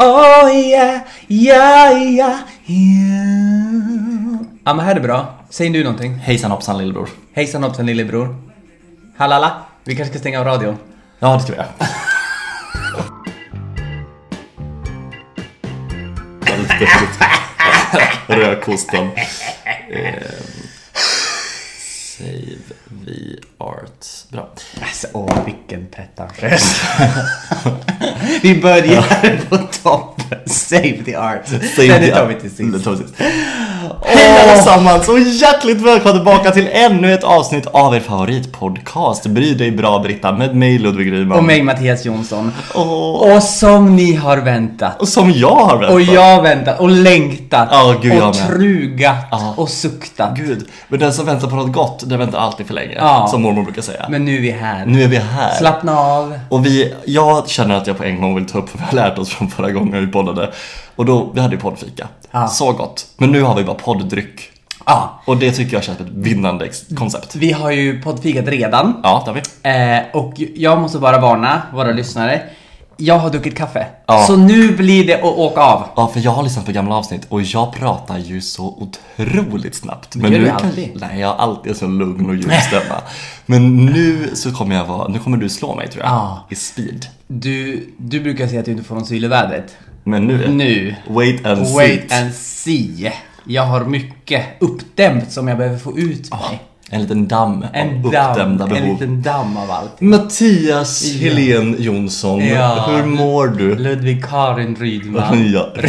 Oh yeah, yeah, yeah, yeah. Ja men här är det bra. Säg du någonting. Hejsan hoppsan lillebror. Hejsan hoppsan lillebror. Hallala. Vi kanske ska stänga av radion. Ja, det ska vi göra. Rödkostan. Eh, save the art. Bra. Alltså åh vilken pretentiös. vi börjar på topp. Save the art. Save det the tar vi art. till sist. Det tar vi till sist. Hej allesammans och hjärtligt välkomna tillbaka till ännu ett avsnitt av er favoritpodcast Bry dig bra Britta med mig Ludvig Ryman. Och mig Mattias Jonsson. Och, Och som ni har väntat. och som jag har väntat. Och jag har väntat och längtat Ja, gud, och trugat Ja. och suktat. Gud, men den som väntar på något gott, den väntar alltid för länge. Ja. Som mormor brukar säga. Men nu är vi här. Nu är vi här. Slappna av. Och vi, jag känner att jag på en gång vill ta upp vad vi har lärt oss från förra gången vi poddade. Och då, vi hade ju poddfika. Ja. Så gott. Men nu har vi bara podddryck. Ja. Och det tycker jag känns som ett vinnande koncept. Vi har ju poddfikat redan. Ja, det har vi. Eh, och jag måste bara varna våra lyssnare. Jag har druckit kaffe. Ja. Så nu blir det att åka av. Ja, för jag har lyssnat på gamla avsnitt och jag pratar ju så otroligt snabbt. gör du kan- alltid. Nej, jag har alltid så lugn och ljus stämma. Men nu så kommer jag vara, nu kommer du slå mig tror jag. Ja. I speed. Du, du brukar säga att du inte får någon syl i vädret. Men nu, Nu. wait and Wait see. and see. Jag har mycket uppdämt som jag behöver få ut mig. En liten damm en av damm, uppdämda en behov. liten damm av allt. Mattias Helén Jonsson, Ja. hur mår du? Ludvig Karin Rydman. Ja.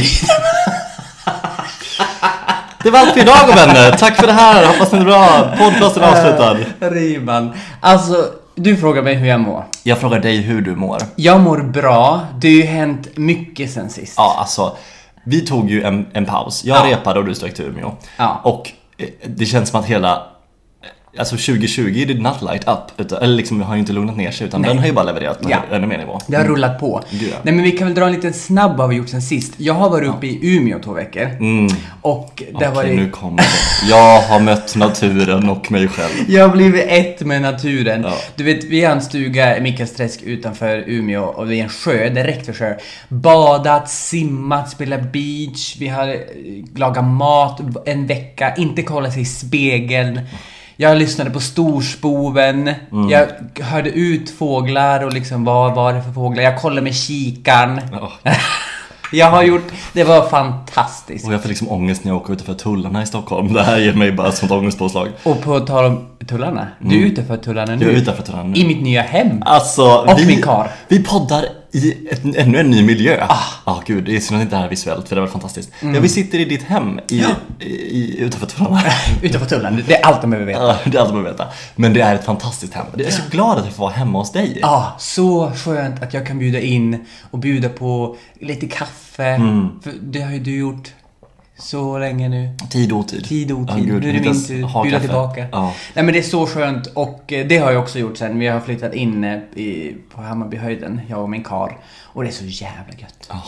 Det var allt för idag vänner, tack för det här, hoppas ni är bra, podcasten är avslutad. Rydman. Alltså, du frågar mig hur jag mår. Jag frågar dig hur du mår. Jag mår bra. Det har ju hänt mycket sen sist. Ja, alltså, vi tog ju en, en paus. Jag Ja. repade och du strök till Umeå. Ja. Och eh, det känns som att hela Alltså 2020 did not light up, utan, eller liksom har ju inte lugnat ner sig utan den har ju bara levererat på Ja. ännu mer nivå. Det har rullat på. Ja. Nej men vi kan väl dra en liten snabb vad vi gjort sen sist. Jag har varit uppe i Umeå två veckor. Och det har Mm. Okej, varit... nu kommer det. Jag har mött naturen och mig själv. Jag har blivit ett med naturen. Ja. Du vet, vi har en stuga i Mikkelssträsk utanför Umeå och det är en sjö, direkt för sjö. Badat, simmat, spelat beach, vi har eh, lagat mat en vecka, inte kollat sig i spegeln. Jag lyssnade på storspoven, Mm. jag hörde ut fåglar och liksom vad var det för fåglar? Jag kollade med kikaren. Ja. Jag har gjort, det var fantastiskt. Och jag får liksom ångest när jag åker utanför tullarna i Stockholm. Det här ger mig bara sånt ångestpåslag. Och på tal om tullarna, du är utanför tullarna nu. Jag är utanför tullarna nu. I mitt nya hem. Alltså, Och vi, min kar. vi poddar i ett, ännu en ny miljö. Ah, ah gud, det är synd att inte det här är visuellt för det var fantastiskt. Ja, vi sitter i ditt hem i, i, i, utanför tullarna. Utanför tullarna, det är allt de behöver veta. Ja, det är allt man behöver veta. Men det är ett fantastiskt hem. Jag är så glad att jag får vara hemma hos dig. Ja, så skönt att jag kan bjuda in och bjuda på lite kaffe. Mm. För det har ju du gjort så länge nu. Tid otid. Tid och otid. gud, nu är det min tur. Bjuda tillbaka. Ja. Nej men det är så skönt och eh, det har jag också gjort sen. Vi har flyttat in eh, i, på Hammarbyhöjden, jag och min kar. Och det är så jävla gött. Ja.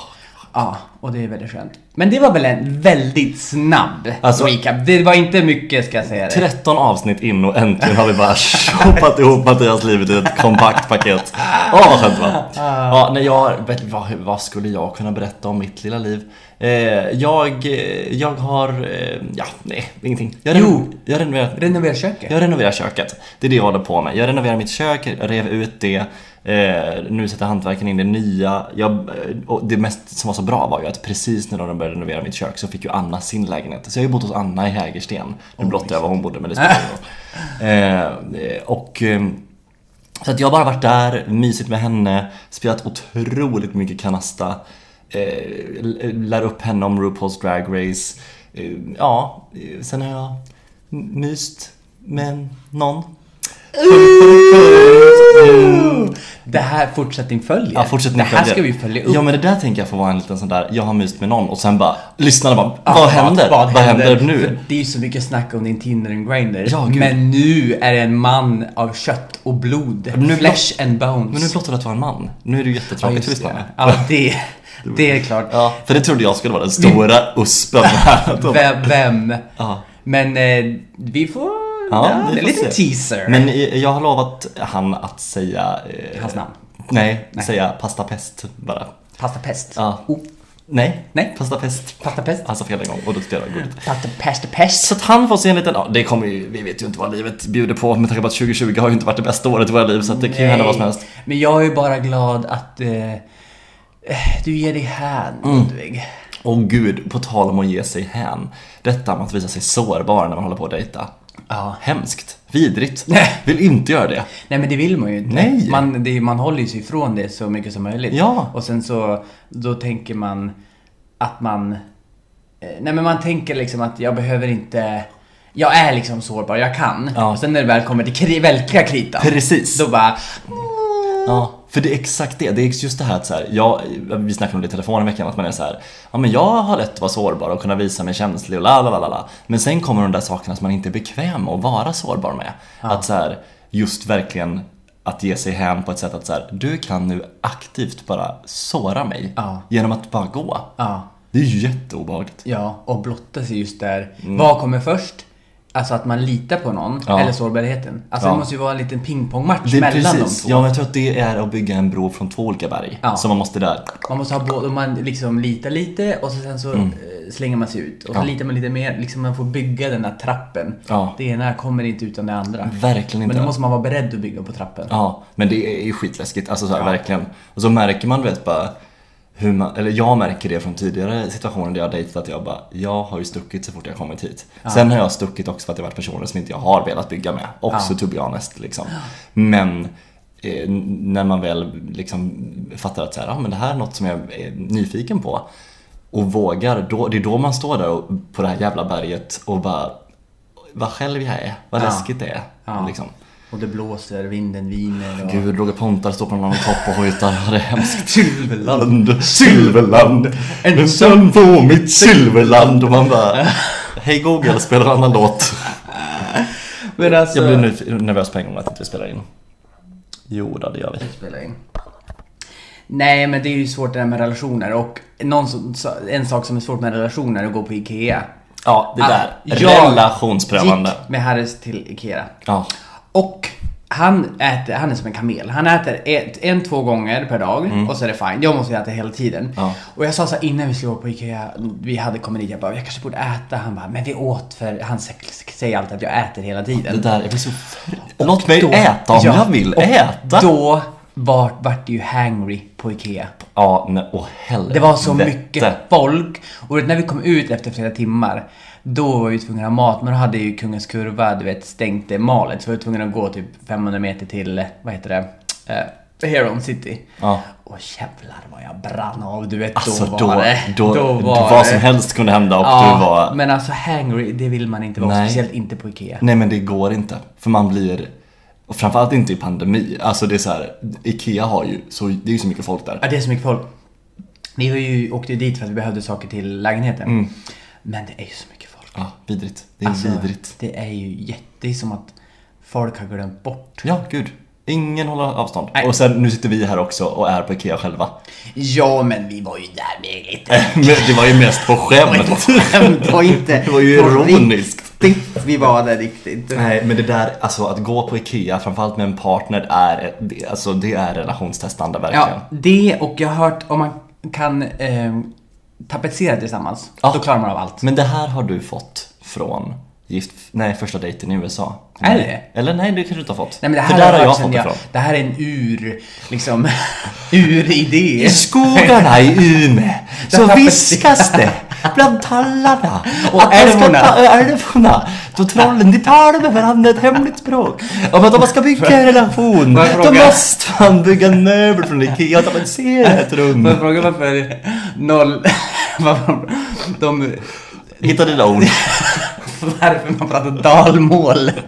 Ja, och det är väldigt skönt. Men det var väl en väldigt snabb Alltså- recap. Det var inte mycket ska jag säga det. 13 avsnitt in och äntligen har vi bara shoppat ihop Mattias livet i ett kompakt paket. Åh vad skönt det var. Ja, nej, jag, vad, vad skulle jag kunna berätta om mitt lilla liv? Eh, jag, jag har, eh, ja nej, ingenting. Jag, Jo. jag renoverar Renovera köket. Jag renoverar köket. Det är det jag håller på med. Jag renoverar mitt kök, rev ut det. Eh, nu sätter hantverkaren in det nya. Jag, eh, det mest som var så bra var ju att precis när de började renovera mitt kök så fick ju Anna sin lägenhet. Så jag har ju bott hos Anna i Hägersten. Nu blottar jag var hon bodde men det spelar ingen roll. Eh, och eh, så att jag har bara varit där, mysigt med henne, spelat otroligt mycket kanasta. Eh, lär upp henne om RuPaul's Drag Race. Eh, ja, eh, sen har jag myst med någon. Det här fortsättning följer. Ja, fortsättning det här följer. ska vi följa upp. Ja men det där tänker jag får vara en liten sån där, jag har myst med någon och sen bara, lyssnarna bara, vad händer? Vad, händer För nu? det är ju så mycket snack om din Tinder and Grindr. Ja, men nu är det en man av kött och blod. nu Flesh and bones. Men nu blottar du att vara en man. Nu är det ju jättetråkigt för lyssnarna. Ja, det, det är klart. Ja, för det trodde jag skulle vara den stora uspen här. Vem? vem? Ja. Men eh, vi får... Ja, Ja, vi en liten se. teaser. Men eh, jag har lovat han att säga... eh, Hans namn. Nej, Nej. säga pasta pest bara. Pasta pest. Ja. Oh. Nej, Nej. Pasta pest. Pasta pest. Han sa fel en gång och då tyckte jag det var gulligt. Pasta pest pest. Så att han får se en liten, ja det kommer ju, vi vet ju inte vad livet bjuder på med tanke på att 2020 har ju inte varit det bästa året i våra liv så att det kan ju hända vad som helst. Men jag är ju bara glad att eh, du ger dig hän, Mm. Ludvig. Och gud, på tal om att ge sig hän. Detta med att visa sig sårbar när man håller på att dejta. Ja. Hemskt. Vidrigt. Nej. Vill inte göra det. Nej men det vill man ju inte. Nej. Man, det, man håller sig ifrån det så mycket som möjligt. Ja. Och sen så, då tänker man att man... Eh, nej men man tänker liksom att jag behöver inte... Jag är liksom sårbar, jag kan. Ja. Och sen när det väl kommer till kri, verkliga kritan. Precis. Då bara... Ja, för det är exakt det. Det är just det här att så här, jag, vi snackade om det i telefon i veckan, att man är så här, ja men jag har lätt att vara sårbar och kunna visa mig känslig och la la la la. Men sen kommer de där sakerna som man inte är bekväm med att vara sårbar med. Att så här, just verkligen att ge sig hän på ett sätt att så här, du kan nu aktivt bara såra mig Ja. genom att bara gå. Ja. Det är ju jätteobehagligt. Ja, och blotta sig just där. Vad kommer först? Alltså att man litar på någon, Mm. Ja. eller sårbarheten. Alltså Ja. det måste ju vara en liten pingpongmatch mellan precis, de två. ja men jag tror att det är att bygga en bro från två olika berg. Ja. Så man måste där, Man måste ha både, man liksom litar lite och så sen så eh, slänger man sig ut. Och så Mm. Litar man lite mer, liksom man får bygga den där trappen. Det ena kommer inte utan det andra. verkligen inte. Men då måste man vara beredd att bygga på trappen. Ja, men det är ju skitläskigt, alltså så här, verkligen. Och så märker man du vet bara hur man, eller jag märker det från tidigare situationer där jag har dejtat att jag bara, jag har ju stuckit så fort jag kommit hit. Sen har jag stuckit också för att det varit personer som inte jag har velat bygga med. Också Ja. to be honest liksom. Men eh, när man väl liksom fattar att så här, ah, men det här är något som jag är nyfiken på och vågar, då, det är då man står där och, på det här jävla berget och bara, vad själv jag är, vad Ja. läskigt det är. Ja. Liksom. Och det blåser, vinden viner och... Gud, Roger Pontare står på någon topp och hojtar. Det är hemskt. Silverland. Silverland, ensam på mitt silverland. Och man bara, hej Google, spela en annan låt. Men alltså... Jag blir nu nervös på en gång att inte vi spelar in. Jo då, det gör vi. spela in. Nej, men det är ju svårt det där med relationer och någon en sak som är svårt med relationer är att gå på IKEA. Ja, det där. Jag Relationsprövande. gick med Harris till IKEA. Ja. Och han äter, han är som en kamel. Han äter ett, en, två gånger per dag och så är det fine. Jag måste äta hela tiden. Mm. Ja. Och jag sa så här innan vi skulle gå på IKEA, vi hade kommit dit, jag bara, jag kanske borde äta. Han bara, men vi åt för, han sä- säger alltid att jag äter hela tiden. Det där, jag blir så... Låt mig Då- äta om ja, jag vill och äta. Då var, vart det ju hangry på IKEA. Ja, nej, åh helvete. Det var så mycket folk. Och när vi kom ut efter flera timmar, då var vi tvungna att ha mat. Men då hade ju Kungens Kurva, du vet, stängt det malet. Så vi var tvungna att gå typ 500 meter till, vad heter det, eh, Heron City. Ja. Och jävlar vad jag brann av, du vet, Alltså då var det. då, då var vad som helst kunde hända och Ja, du var... men alltså hangry, det vill man inte vara. Nej. Speciellt inte på IKEA. Nej men det går inte. För man blir, och framförallt inte i pandemi. Alltså det är så här, IKEA har ju så, det är ju så mycket folk där. Ja, det är så mycket folk. Vi var ju, åkte ju dit för att vi behövde saker till lägenheten. Mm. Men det är ju så mycket. Ja, vidrigt. Det är Alltså, vidrigt. Det är ju jätte... Det är som att folk har glömt bort. Ja, gud. Ingen håller avstånd. Nej. Och sen, nu sitter vi här också och är på IKEA själva. Ja, men vi var ju där med lite... Det var ju mest på skämt. Det var inte Det var ju ironiskt. riktigt vi var där riktigt. Nej, men det där, alltså att gå på IKEA, framförallt med en partner, är, alltså, det är relationstestande verkligen. Ja, det och jag har hört om man kan eh, tapetsera tillsammans, Ja. då klarar man av allt. Men det här har du fått från gift, nej, första dejten i USA. Är Nej. Eller nej, det kanske du inte har fått. Nej men det här För där har jag fått det ifrån. Det här är en ur, liksom, uridé. I skogarna i Umeå så viskas det bland tallarna Och att älvorna. älvorna. Då trollen, de talar med varandra ett hemligt språk. Om att om man ska bygga en relation, jag då måste man bygga en möbel från Ikea och tapetsera ett rum. Får jag fråga varför noll... de... Hitta dina ord. Varför man pratar dalmål.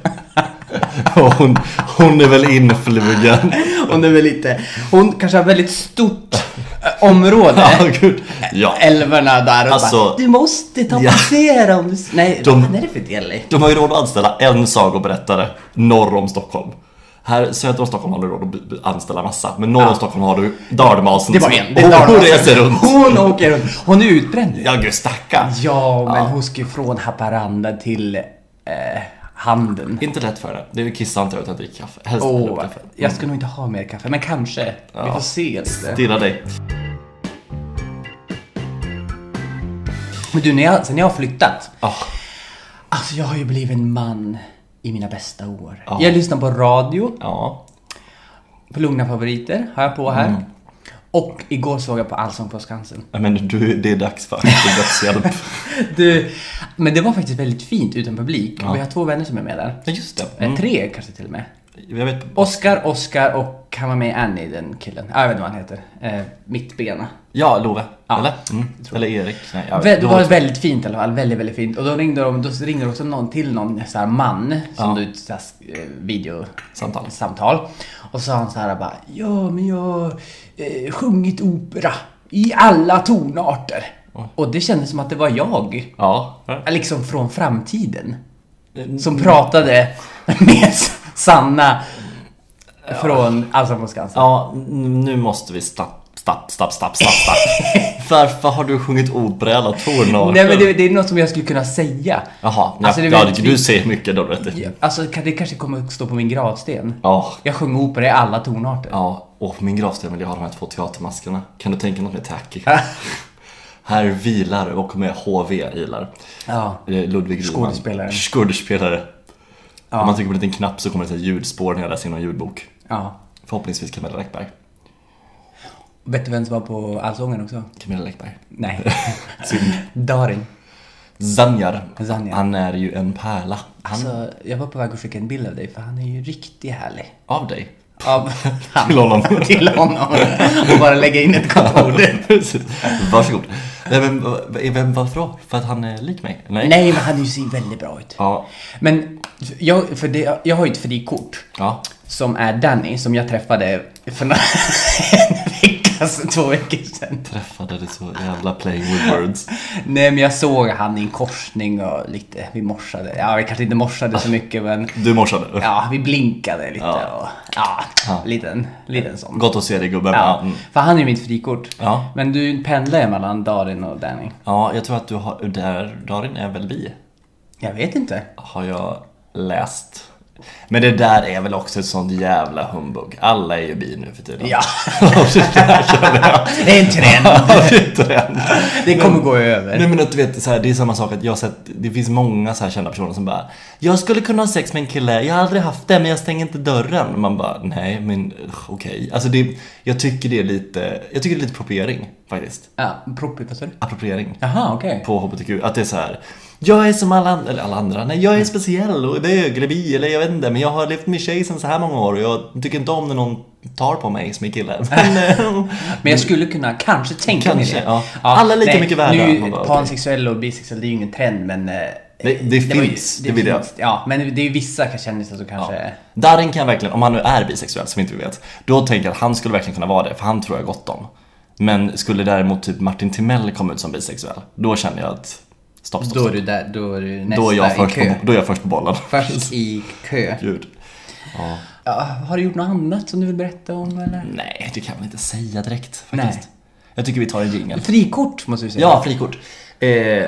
Och Hon, hon är väl influgen. Hon är väl lite... Hon kanske har väldigt stort eh, område. Ja, gud. Ja. Älvorna där och Alltså- bara, Du måste tapetsera om du... Nej, De- vad är det för dialekt? De har ju råd att anställa en sagoberättare norr om Stockholm. Här söder om Stockholm har du råd att anställa massa, men norr om Ja. Stockholm har du dalmasen Det som- en. Det är hon, hon reser runt. Hon åker runt. Hon är utbränd. Ja gud stackarn. Ja, men Ja. hon ska ju från Haparanda till eh, Handen. Inte lätt för. Det är kissa inte utan att dricka kaffe. Helst upp kaffe. jag ska nog inte ha mer kaffe, men kanske. Vi Ja. får se. Stirra dig. Men du, när jag, sen jag har flyttat. Ah, Alltså jag har ju blivit en man i mina bästa år. Ja. Jag lyssnar på radio. ja. På Lugna Favoriter har jag på här. Mm. Och igår såg jag på Allsång på Skansen. Men du, det är dags för dödshjälp. Du, men det var faktiskt väldigt fint utan publik. Ja. Vi har två vänner som är med där. Ja, just det. Eh, Mm. Tre kanske till och med. Jag vet, Oscar, Oscar och han var med i Annie, den killen. Ja, jag vet inte vad han heter. Eh, Mittbena. Ja, Love. Ja, Eller? Mm. Eller Erik. Nej, jag vet. Det var väldigt fint i alla fall, väldigt, väldigt fint. Och då ringde de, då ringde de också någon till någon så här man som Ja. du så här, eh, video Samtal. samtal. Och så sa han så här bara, ja men jag har eh, sjungit opera i alla tonarter. Och det kändes som att det var jag. Ja. Liksom från framtiden. Som pratade med Sanna från Allsång på Skansen. Ja, nu måste vi stapp, stapp, stapp, stapp, stapp, stapp. Varför har du sjungit opera i alla tonarter? Nej men det, det är något som jag skulle kunna säga. Jaha, ja, Alltså, ja, väldigt du säger mycket då vet du. Ja, Alltså det kanske kommer att stå på min gravsten. Ja. Jag sjöng opera i alla tonarter. Ja, och på min gravsten vill jag ha de här två teatermaskerna. Kan du tänka något mer tacky? Här vilar och med HV ilar. Ja. Eh, Ludvig Riemann. Skådespelaren. Skådespelare. Ja. Om man trycker på en liten knapp så kommer det ett ljudspår när jag läser in någon ljudbok. ja. Förhoppningsvis Camilla Läckberg. Vet du vem som var på Allsången också? Camilla Läckberg. Nej. Synd. Darin. Zanjar. Zanjar. Han är ju en pärla. Han, Alltså, jag var på väg att skicka en bild av dig för han är ju riktigt härlig. Av dig. Av han. Till honom. Till honom. Och bara lägga in ett kontor. Varsågod. Nej, men, vem, varför då? För att han är lik mig? Nej. Nej, men han ser väldigt bra ut. Ja. Men jag, för det, jag har ju ett frikort. Ja. Som är Danny, som jag träffade för några sedan, två veckor sedan. Träffade det så jävla playing with words. Nej men jag såg han i en korsning och lite, vi morsade. Ja, vi kanske inte morsade så mycket men Du morsade. ja, vi blinkade lite Ja. och ja, Ja. liten, liten sån. Gott att se dig gubben. Ja. Mm. för han är ju mitt frikort. Ja. Men du pendlar ju mellan Darin och Danny. ja, jag tror att du har, där, Darin är väl vi? Jag vet inte. Har jag läst. Men det där är väl också ett sånt jävla humbug. Alla är ju bi nu för tiden. Ja. det är en trend. Det är en trend. Det kommer gå över. Nej men att du vet, så här, det är samma sak att jag har sett, det finns många så här kända personer som bara Jag skulle kunna ha sex med en kille, jag har aldrig haft det men jag stänger inte dörren. Man bara, nej men okej. Alltså det, jag tycker det är lite, jag tycker det är lite appropriering faktiskt. Ja, propi, vad sa du? Appropriering. Jaha, okej. På HBTQ, att det är så här. Jag är som alla andra, eller alla andra, nej jag är speciell och är bög eller bi eller jag vet inte men jag har levt med tjej sen så här många år och jag tycker inte om när någon tar på mig som är kille. Men, eh, Men jag skulle kunna kanske tänka mig det. ja. Alla är lika mycket värda. Nu, bara, pansexuell och bisexuell, det är ju ingen trend men... eh, Det- det var ju- finns, det vill jag. finns. Ja, men det är ju vissa kändisar som kanske... Ja. Darin kan verkligen, om han nu är bisexuell som inte vi vet, då tänker jag att han skulle verkligen kunna vara det, för han tror jag gott om. Men skulle däremot typ Martin Timell komma ut som bisexuell, då känner jag att stopp, stopp, Då är du där, då är du nästa Då är, jag i först kö. på, då är jag först på bollen. Först i kö. Gud. Ja. Ja, har du gjort något annat som du vill berätta om eller? Nej, det kan man inte säga direkt Nej. faktiskt. Jag tycker vi tar en jingel. Frikort måste vi säga. Ja, frikort. Eh,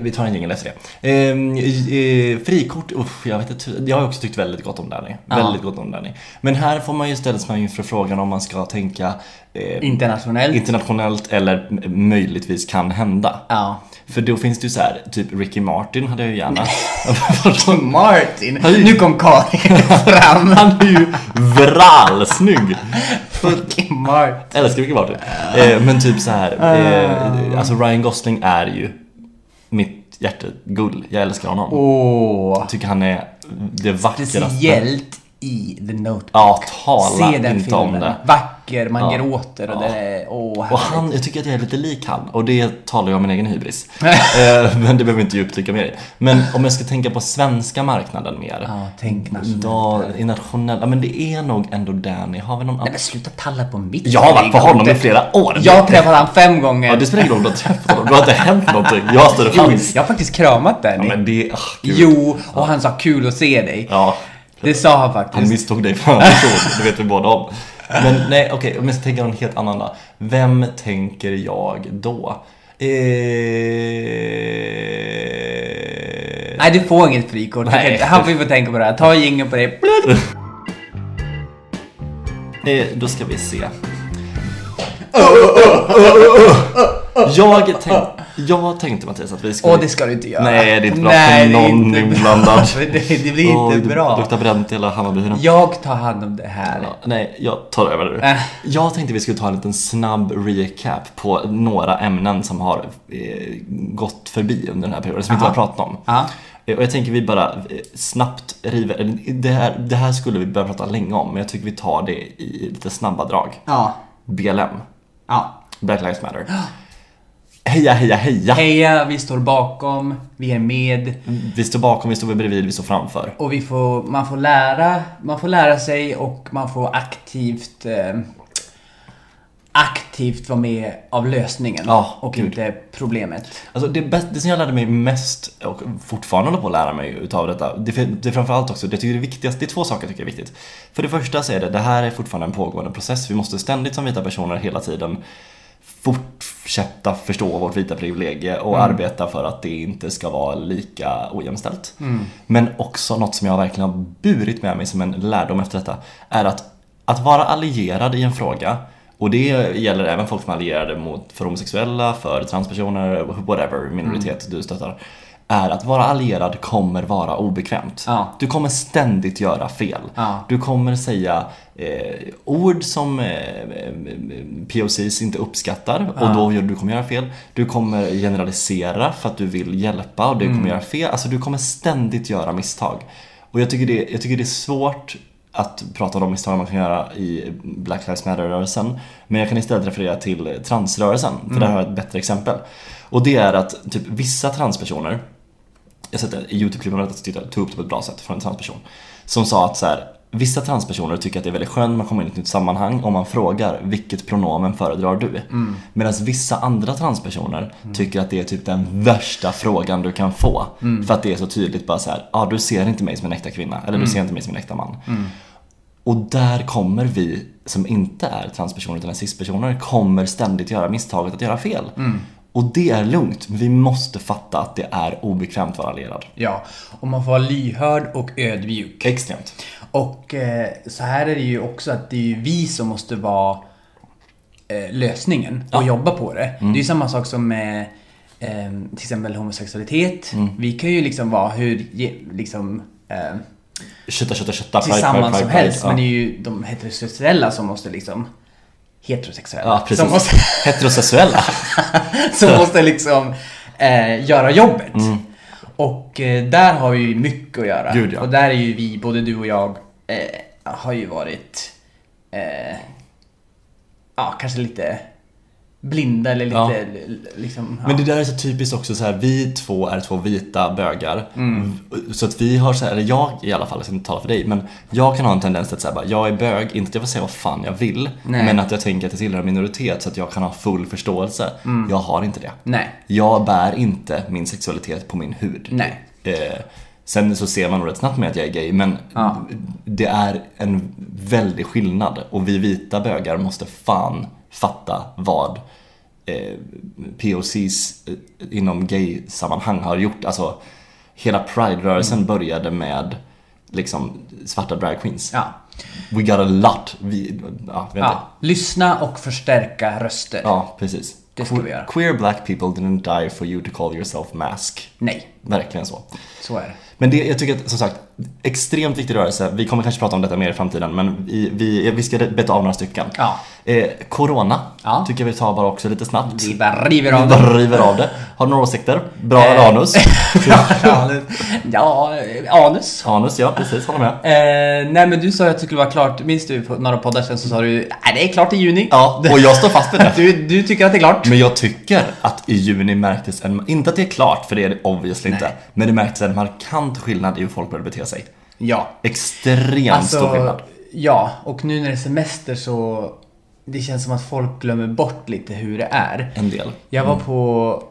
vi tar en jingel efter det. Eh, eh, frikort, uff, jag vet inte. Jag har också tyckt väldigt gott om Danny. Väldigt gott om Danny. Men här får man ju ställas man inför frågan om man ska tänka eh, Internationellt. internationellt eller möjligtvis kan hända. ja. För då finns det ju så här, typ Ricky Martin hade jag ju gärna. Martin! Nu kom Karin fram. Han är ju vrallsnygg! Fucking Martin. Älskar Ricky Martin. Eh, men typ så här, eh, alltså Ryan Gosling är ju mitt hjärtegull. Jag älskar honom. Åh. Jag tycker han är det vackraste. Speciellt i The Notebook. Ja, tala Se den inte filmen. om det. Vacker, man Ja. gråter och Ja. det är... Åh, Och han, jag tycker att jag är lite lik han och det talar jag om min egen hybris. eh, men det behöver vi inte djupdyka mer i. Men om jag ska tänka på svenska marknaden mer. Ja, tänk nationellt. I ja men det är nog ändå Danny. Har vi någon Nej annan? men sluta talla på mitt Jag har varit på honom i flera år. Jag har träffat honom fem gånger. Ja, det spelar ingen roll om du har träffat honom. Du har inte hänt någonting. Jag har större chans. jag har faktiskt kramat Ja, Danny. men det, ah, gud. jo, och han sa kul att se dig. Ja, Det sa han han faktiskt. misstog dig för en person. Det vet vi båda om. Men nej, okej, om jag ska tänka någon helt annan då. Vem tänker jag då? Eh... Nej, du får inget frikort. Nej. Han får ju tänka på det här. Ta jingeln på det. Eh, då ska vi se. Jag, tänk, jag tänkte Mattias att vi skulle... Åh, det ska du inte göra. Nej, det är inte bra Nej, för det någon inblandad. Det, det blir inte Åh, det bra. luktar bränt i hela Hammarbyhyrnan. Jag tar hand om det här. Ja, nej, jag tar över det. Äh. Jag tänkte vi skulle ta en liten snabb recap på några ämnen som har eh, gått förbi under den här perioden, som vi inte har Aha. pratat om. Ja. Eh, Och jag tänker vi bara eh, snabbt river, det här, det här skulle vi börja prata länge om, men jag tycker vi tar det i lite snabba drag. Ja. BLM, Ja. Black Lives Matter. Heja, heja, heja! Heja, vi står bakom, vi är med. Vi står bakom, vi står bredvid, vi står framför. Och vi får, man får lära, man får lära sig och man får aktivt eh, aktivt vara med av lösningen Ja, och gud. inte problemet. Alltså det, bäst, det som jag lärde mig mest och fortfarande håller på att lära mig utav detta, det, är- det är framförallt också, det tycker det viktigast, det är två saker jag tycker är viktigt. För det första så är det, det här är fortfarande en pågående process. Vi måste ständigt som vita personer hela tiden fortsätta förstå vårt vita privilegie och arbeta för att det inte ska vara lika ojämställt. Men också något som jag verkligen har burit med mig som en lärdom efter detta, är att, att vara allierad i en fråga och det gäller även folk som är allierade mot, för homosexuella, för transpersoner, whatever minoritet du stöttar. Är att vara allierad kommer vara obekvämt. Ja. Du kommer ständigt göra fel. Ja. Du kommer säga eh, ord som eh, POCs inte uppskattar och då gör- du kommer göra fel. Du kommer generalisera för att du vill hjälpa och du kommer göra fel. Alltså du kommer ständigt göra misstag. Och jag tycker det, jag tycker det är svårt att prata om de misstag man kan göra i Black Lives Matter-rörelsen. Men jag kan istället referera till transrörelsen, för där har jag ett bättre exempel. Och det är att typ vissa transpersoner jag sett ett YouTube-klipp om detta som jag tog upp det på ett bra sätt från en transperson. Som sa att så här, vissa transpersoner tycker att det är väldigt skönt när man kommer in i ett nytt sammanhang och man frågar vilket pronomen föredrar du? Medan vissa andra transpersoner tycker att det är typ den värsta frågan du kan få. För att det är så tydligt bara så här, ah, du ser inte mig som en äkta kvinna eller du ser inte mig som en äkta man. Och där kommer vi som inte är transpersoner utan är cispersoner kommer ständigt göra misstaget att göra fel. Och det är lugnt, men vi måste fatta att det är obekvämt att vara allierad. Ja, och man får vara lyhörd och ödmjuk. Extremt. Och eh, så här är det ju också att det är vi som måste vara eh, lösningen och jobba på det. Det är ju samma sak som med eh, till exempel homosexualitet. Vi kan ju liksom vara hur, liksom Kötta, kötta, kötta, pride, tillsammans pride, som helst. ja. Men det är ju de heterosexuella som måste liksom heterosexuella. Ja, precis. Som måste, Heterosexuella. som måste liksom eh, göra jobbet. Mm. Och eh, där har vi ju mycket att göra. Gud, ja. Och där är ju vi, både du och jag, eh, har ju varit eh, ja, kanske lite blinda eller lite Ja. liksom... Ja. Men det där är så typiskt också så här, vi två är två vita bögar. Så att vi har så här, eller jag i alla fall, jag ska inte tala för dig, men jag kan ha en tendens att säga bara, jag är bög, inte att jag får säga vad fan jag vill, Nej. men att jag tänker att jag tillhör en minoritet så att jag kan ha full förståelse. Jag har inte det. Nej. Jag bär inte min sexualitet på min hud. Nej. Eh, sen så ser man nog rätt snabbt med att jag är gay, men Ja. det är en väldig skillnad och vi vita bögar måste fan fatta vad eh, POCs eh, inom gay-sammanhang har gjort. Alltså, hela Pride-rörelsen började med liksom svarta drag queens. Ja. We got a lot. Vi, ja, ja. Lyssna och förstärka röster. ja, precis. Det ska vi göra. Queer black people didn't die for you to call yourself mask. Nej, Verkligen så. så är det. Men det, jag tycker att, som sagt, extremt viktig rörelse. Vi kommer kanske prata om detta mer i framtiden, men vi, vi, vi ska beta av några stycken. Ja. Eh, corona, Ja. tycker jag vi tar bara också lite snabbt. Vi bara river Vi av bara det. river av det. Har du några åsikter? Bra Eh. eller anus? ja, anus. ja, anus. anus, ja precis, håller med. Eh, nej men du sa att det skulle vara klart, minns du på några poddar sen så sa du nej det är klart i juni. Ja, och jag står fast vid det. Du, du tycker att det är klart? Men jag tycker att i juni märktes en, inte att det är klart, för det är det obviously inte, men det märktes en markant skillnad i hur folk började bete sig. Ja. Extremt stor skillnad. Alltså, ja, och nu när det är semester så det känns som att folk glömmer bort lite hur det är. En del. Jag var på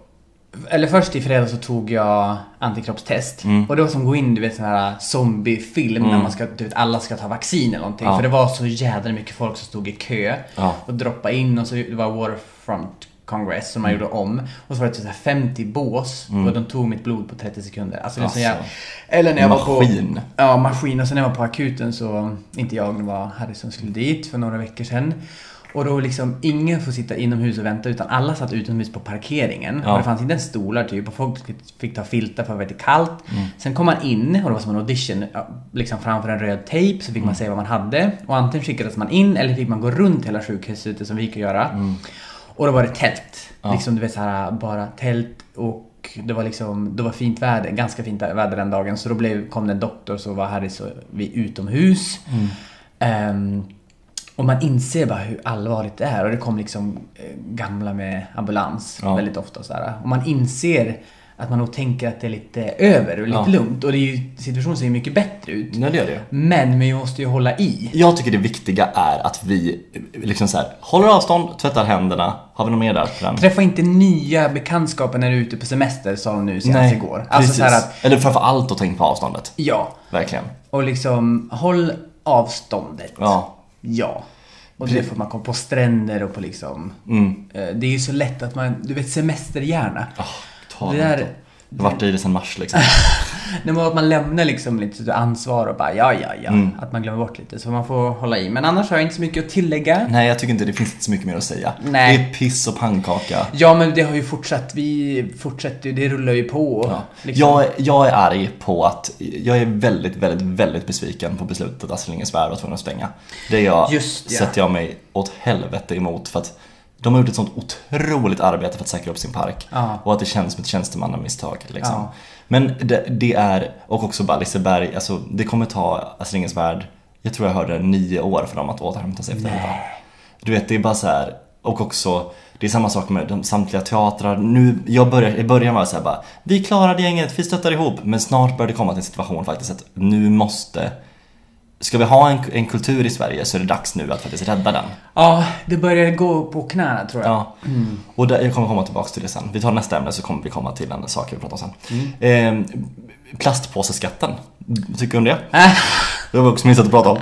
eller först i fredags så tog jag antikroppstest. Mm. Och det var som att gå in du vet sån här zombiefilm när man ska, du vet alla ska ta vaccin eller någonting. Ja. För det var så jädra mycket folk som stod i kö Ja. och droppa in och så det var Waterfront Congress som man Mm. gjorde om. Och så var det typ så här 50 bås och de tog mitt blod på 30 sekunder. Alltså, det Alltså. jävla... Eller när jag var Maskin. på... Ja, maskin. Och sen när jag var på akuten så, inte jag, det var Harry som skulle dit för några veckor sedan. Och då liksom, ingen får sitta inomhus och vänta utan alla satt utomhus på parkeringen. Ja. Och det fanns inte ens stolar typ och folk fick ta filtar för att det var lite kallt. Mm. Sen kom man in och det var som en audition liksom framför en röd tejp så fick Mm. man säga vad man hade. Och antingen skickades man in eller fick man gå runt hela sjukhuset som vi gick göra. Mm. Och då var det tält. Liksom du vet så här bara tält och det var liksom, det var fint väder, ganska fint väder den dagen. Så då blev, kom det en doktor som var här så vi utomhus. Mm. Ehm, och man inser bara hur allvarligt det är. Och det kom liksom eh, gamla med ambulans Ja. väldigt ofta. Så här. och man inser att man nog tänker att det är lite över och lite Ja. lugnt. Och det är ju, situationen ser ju mycket bättre ut. Nej, det gör det. Men vi måste ju hålla i. Jag tycker det viktiga är att vi liksom så här, håller avstånd, tvättar händerna. Har vi något mer där den? Träffa inte nya bekantskaper när du är ute på semester sa de nu senast igår. Alltså precis. så här att, Eller framför allt att tänka på avståndet. ja. Verkligen. Och liksom, håll avståndet. Ja. Ja. Och det får man komma på stränder och på liksom... Mm. eh, Det är ju så lätt att man, du vet semesterhjärna. Oh, ta Det där-. Jag har varit i det sen mars liksom. När man, att man lämnar liksom lite ansvar och bara ja, ja, ja. Mm. Att man glömmer bort lite. Så man får hålla i. Men annars har jag inte så mycket att tillägga. Nej, jag tycker inte det finns inte så mycket mer att säga. Nej. Det är piss och pannkaka. Ja, men det har ju fortsatt. Vi fortsätter ju. Det rullar ju på. Ja. Liksom. Jag, jag är arg på att, jag är väldigt, väldigt, väldigt besviken på beslutet att Astrid Lindgrens Värld var tvungen att stänga. Det jag, Just, ja. sätter jag mig åt helvete emot för att de har gjort ett sånt otroligt arbete för att säkra upp sin park. Ja. Och att det känns som ett tjänstemannamisstag liksom. Ja. Men det, det är, och också bara Liseberg, alltså det kommer ta Astrid Lindgrens Värld, jag tror jag hörde nio år för dem att återhämta sig efter detta. Du vet, det är bara så här. och också det är samma sak med de samtliga teatrar. Nu, jag börjar, I början var jag så här bara, vi klarade gänget, vi stöttar ihop. Men snart börjar det komma till en situation faktiskt att nu måste Ska vi ha en, en kultur i Sverige så är det dags nu att faktiskt rädda den. Ja, det börjar gå på knäna tror jag. Ja. Och där, jag kommer komma tillbaka till det sen. Vi tar nästa ämne så kommer vi komma till en sak vi pratar om sen. Mm. Eh, plastpåseskatten. Tycker du om det? Äh, Det var också minst att prata om.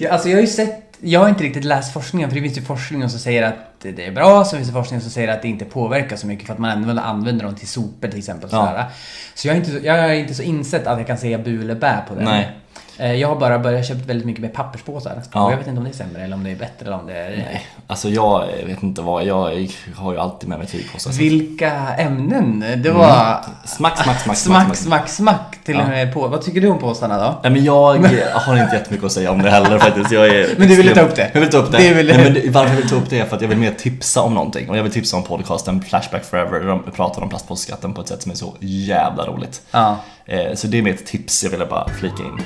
ja, alltså jag har ju sett, jag har inte riktigt läst forskningen för det finns ju forskning som säger att det är bra, så finns det forskning som säger att det inte påverkar så mycket för att man ändå använder dem till sopor till exempel. Ja. Så jag är, inte, så- jag är inte så insett att jag kan säga bu eller bä på den. Nej. Eh, Jag har bara börjat köpt väldigt mycket med papperspåsar. Ja. Och jag vet inte om det är sämre eller om det är bättre eller om det är... Nej, alltså jag vet inte vad, jag har ju alltid med mig tygpåsar. Vilka ämnen? Det var... Smack, smack, smack, Smack, smack, smack till och med på. Vad tycker du om påsarna då? Nej men jag har inte jättemycket att säga om det heller faktiskt. Jag är Men du ville ta upp det? Jag vill ta upp det. Det vill- Nej, men varför jag vill ta upp det är för att jag vill mer tipsa om någonting. Och jag vill tipsa om podcasten Flashback Forever där de pratar om plastpåseskatten på ett sätt som är så jävla roligt. Ja. Eh, Så det är mitt tips jag ville bara flika in.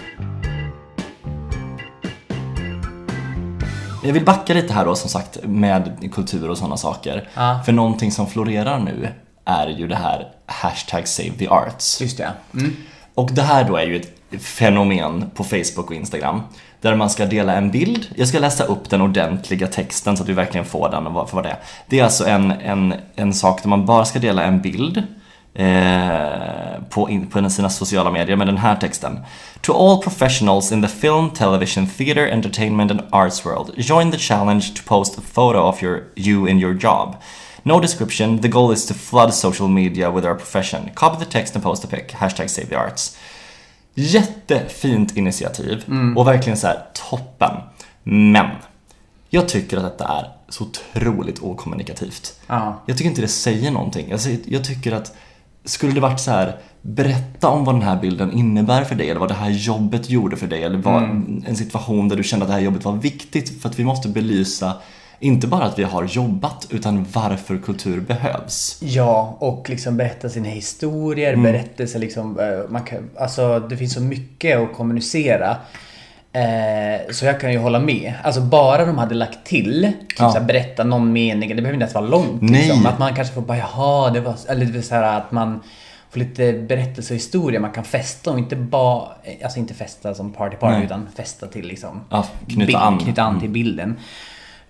Jag vill backa lite här då som sagt med kultur och sådana saker. Ja. För någonting som florerar nu är ju det här hashtag save the arts. Just det. Mm. Och det här då är ju ett fenomen på Facebook och Instagram. Där man ska dela en bild. Jag ska läsa upp den ordentliga texten så att du verkligen får den och för vad det är. Det är alltså en, en, en sak där man bara ska dela en bild eh, på, in, på sina sociala medier med den här texten. To all professionals in the film, television, theater, entertainment and arts world, join the challenge to post a photo of your, you in your job. No description, the goal is to flood social media with our profession. Copy the text and post a pic, hashtag save the arts. Jättefint initiativ och verkligen så toppen. Men jag tycker att detta är så otroligt okommunikativt. Ja. Jag tycker inte det säger någonting. Alltså, jag tycker att skulle det varit så här berätta om vad den här bilden innebär för dig eller vad det här jobbet gjorde för dig eller vad, en situation där du kände att det här jobbet var viktigt för att vi måste belysa inte bara att vi har jobbat utan varför kultur behövs. Ja, och liksom berätta sina historier, Mm. berättelser liksom. eh, Man kan, alltså det finns så mycket att kommunicera. Eh, så jag kan ju hålla med. Alltså bara de hade lagt till, typ Ja. såhär, berätta någon mening, det behöver inte ens vara långt. Nej. Liksom. Att man kanske får bara, jaha, det var... Eller det vill säga att man får lite berättelse och historia man kan fästa och inte bara... Alltså inte fästa som party party Nej. utan fästa till liksom... Ja, knyta bild, an. Mm. Knyta an till bilden.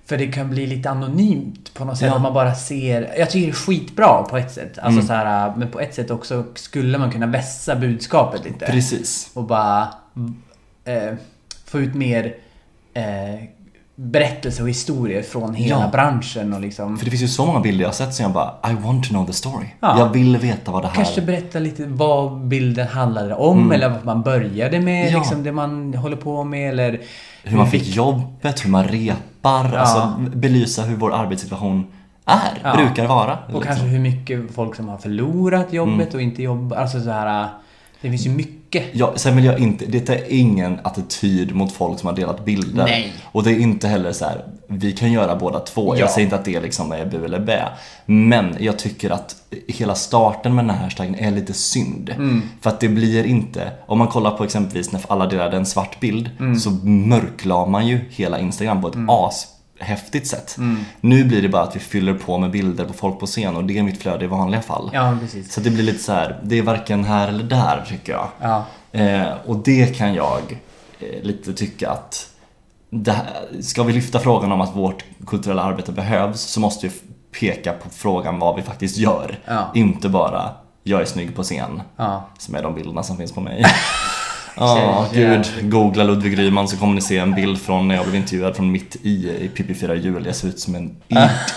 För det kan bli lite anonymt på något sätt. Ja. Att man bara ser... Jag tycker det är skitbra på ett sätt. Alltså Mm. så här, men på ett sätt också skulle man kunna vässa budskapet lite. Precis. Och bara eh, få ut mer... Eh, berättelser och historier från hela Ja. branschen och liksom För det finns ju så många bilder jag har sett som jag bara I want to know the story. Ja. Jag vill veta vad det här Kanske berätta lite vad bilden handlade om eller vad man började med, Mm. Ja. liksom det man håller på med eller Hur man fick jobbet, hur man repar, alltså belysa hur vår arbetssituation är, Ja. brukar vara. Och liksom. kanske hur mycket folk som har förlorat jobbet och inte jobbar. Alltså så här. Det finns ju mycket. Ja, sen vill jag inte, det är ingen attityd mot folk som har delat bilder. Nej. Och det är inte heller så här, vi kan göra båda två. Ja. Jag säger inte att det liksom är bu eller bä. Men jag tycker att hela starten med den här hashtaggen är lite synd. Mm. För att det blir inte, om man kollar på exempelvis när alla delade en svart bild Mm. så mörklar man ju hela Instagram på ett ashäftigt sätt. Mm. Nu blir det bara att vi fyller på med bilder på folk på scen och det är mitt flöde i vanliga fall. Ja, precis. Så det blir lite så här, det är varken här eller där tycker jag. Ja. Eh, och det kan jag eh, lite tycka att här, ska vi lyfta frågan om att vårt kulturella arbete behövs så måste vi peka på frågan vad vi faktiskt gör. Ja. Inte bara jag är snygg på scen, Ja. som är de bilderna som finns på mig. Ja, gud. Googla Ludvig Ryman så kommer ni se en bild från när jag blev intervjuad från mitt i, i Pippi firar jul. Jag ser ut som en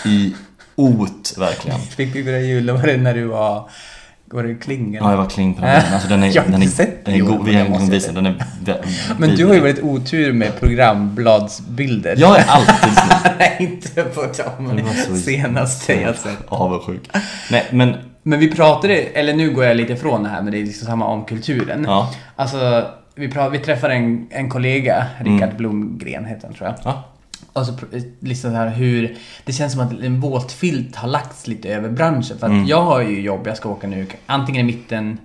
idiot, verkligen. Fick vi börja jula var det när du var... Var det klingen? Ja, jag var kling på den bilden. Alltså, den är, Jag har den inte är, sett den är god. på Vi har den, en visat den. är Men du har ju väldigt otur med programbladsbilder. Jag är alltid snygg. Nej, inte på de senaste jag sett. Avundsjuk. Nej, men Men vi pratade, eller nu går jag lite ifrån det här men det är liksom samma om kulturen. Ja. Alltså, vi, pra- vi träffade en, en kollega, Rickard Blomgren heter han tror jag. ja. Och så liksom så här hur det känns som att en våt filt har lagts lite över branschen. För att jag har ju jobb, jag ska åka nu antingen i mitten